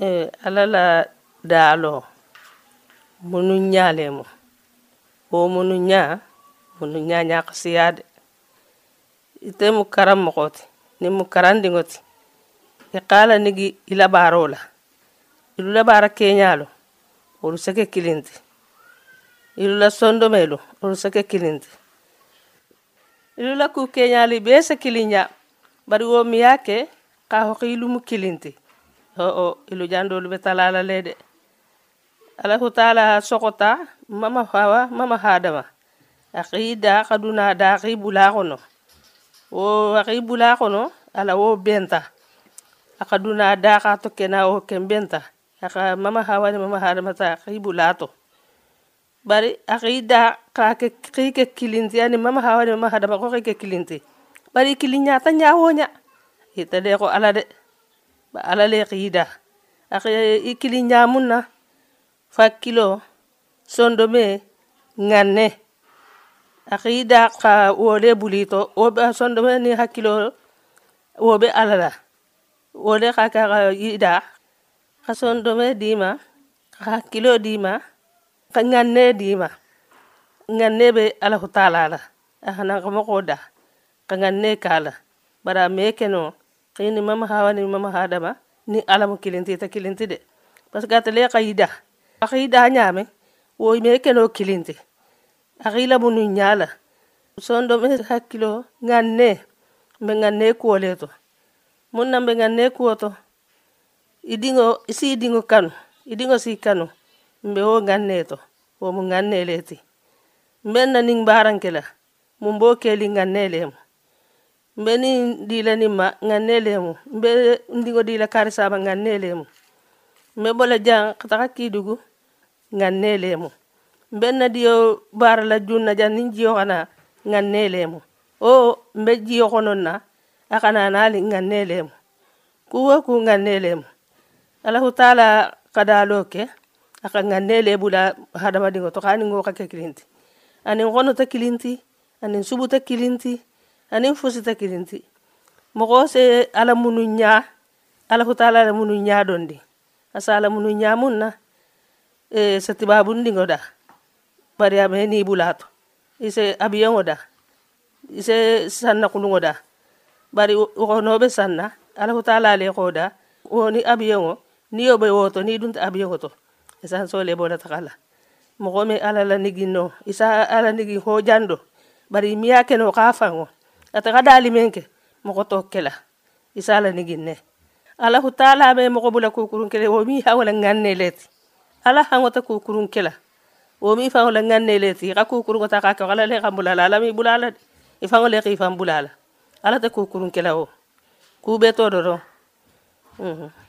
Eh, ala la daaloo munu ñaa le mu wo munu ñaa munu ñaa ñaakasiyaa de ite mu karan mɔgɔ ti ni mu karan diŋo ti i kaala nigi i la baaroo la. Ilu la baara keeñaa lo wolu seke kilin ti ilu la sondomee lo wolu seke kilin ti ilu la kuu keeñaa lo i bee se kilin ya bari wo miyaa ke kaa hoki ilu mu kilin ti o ilu jandolu be talala le de. Alahu taala sokota mama hawa mama hadama. Axi da xaduna da axi bula xono wo ala wo benta. Axa duna da xa tokkena wo ken benta. Axa mama hawa ni mama hadama ta bula to bari axi da xa ke kilinti ani mama hawa ni mama hadama xi ke kilinti. Bari kiliñata ñawoña ita de ko ala de ala le xiida axe i kiliñamun na fakkilo sondome ŋanne a xiida xa wole bulito sondome ni hakkilo wo be ala la wole xa ka xa yida xa sondome dima xa hakkilo dima xa ŋanne dima. Ŋanne be alahu taala la a xa moxo da xa ŋanne kala. Bara me keno xini mama hawani mama hadama ni alamu kilinti ta kilinti de. Parce que atale xa yida aka yida ñame wo me keno kilinti. Akila bunu ñala sondo me hakkilo nganne mbe nganne kuwole to. Mun na mbe nganne kuwo to. Idingo isi idingo kanu idingo si kanu mbe wo nganne to wo mu nganne leti mbe na ning barankela mum bo keli nganne lemu mbe ni dila ni ma nga nelemu mbe ndigo dila kari saba nga nelemu mbe bola jang kataka kidugu nga nelemu mbe na diyo bara la junna jan ni jiyo kana nga nelemu o mbe jiyo konon na akana nali nga nelemu kuwa ku nga nelemu alahu taala kadalo ke aka nga nele bula hadama dingo to kani ngo ka kilinti. Anin gono ta kilinti anin subu ta kilinti anin fusi ta kilinti moxo se ala munu ña alahu taala la munu ña dondi. Asa ala munu ña mun na e satibabundingo da bari ame ni bulato ise abiyon da ise sanna kulungo da bari wonobe sanna alahu taala le ko da woni abiyon ni yobe woto ni dunta abiyon to isan so le bola takala. Mogo me ala la nigi no isa ala nigi ho jando. Bari miya ke no ataqadalimenke mogoto kela isala niginne alahu taala me mogo bula kukurun womi hawala nganne ala hangota kukurun kela. Womi fa wala nganne leti ka kukurun kota ka bulala ala bulala ifango le ki bulala ala ta kukurun kela kube to mm -hmm.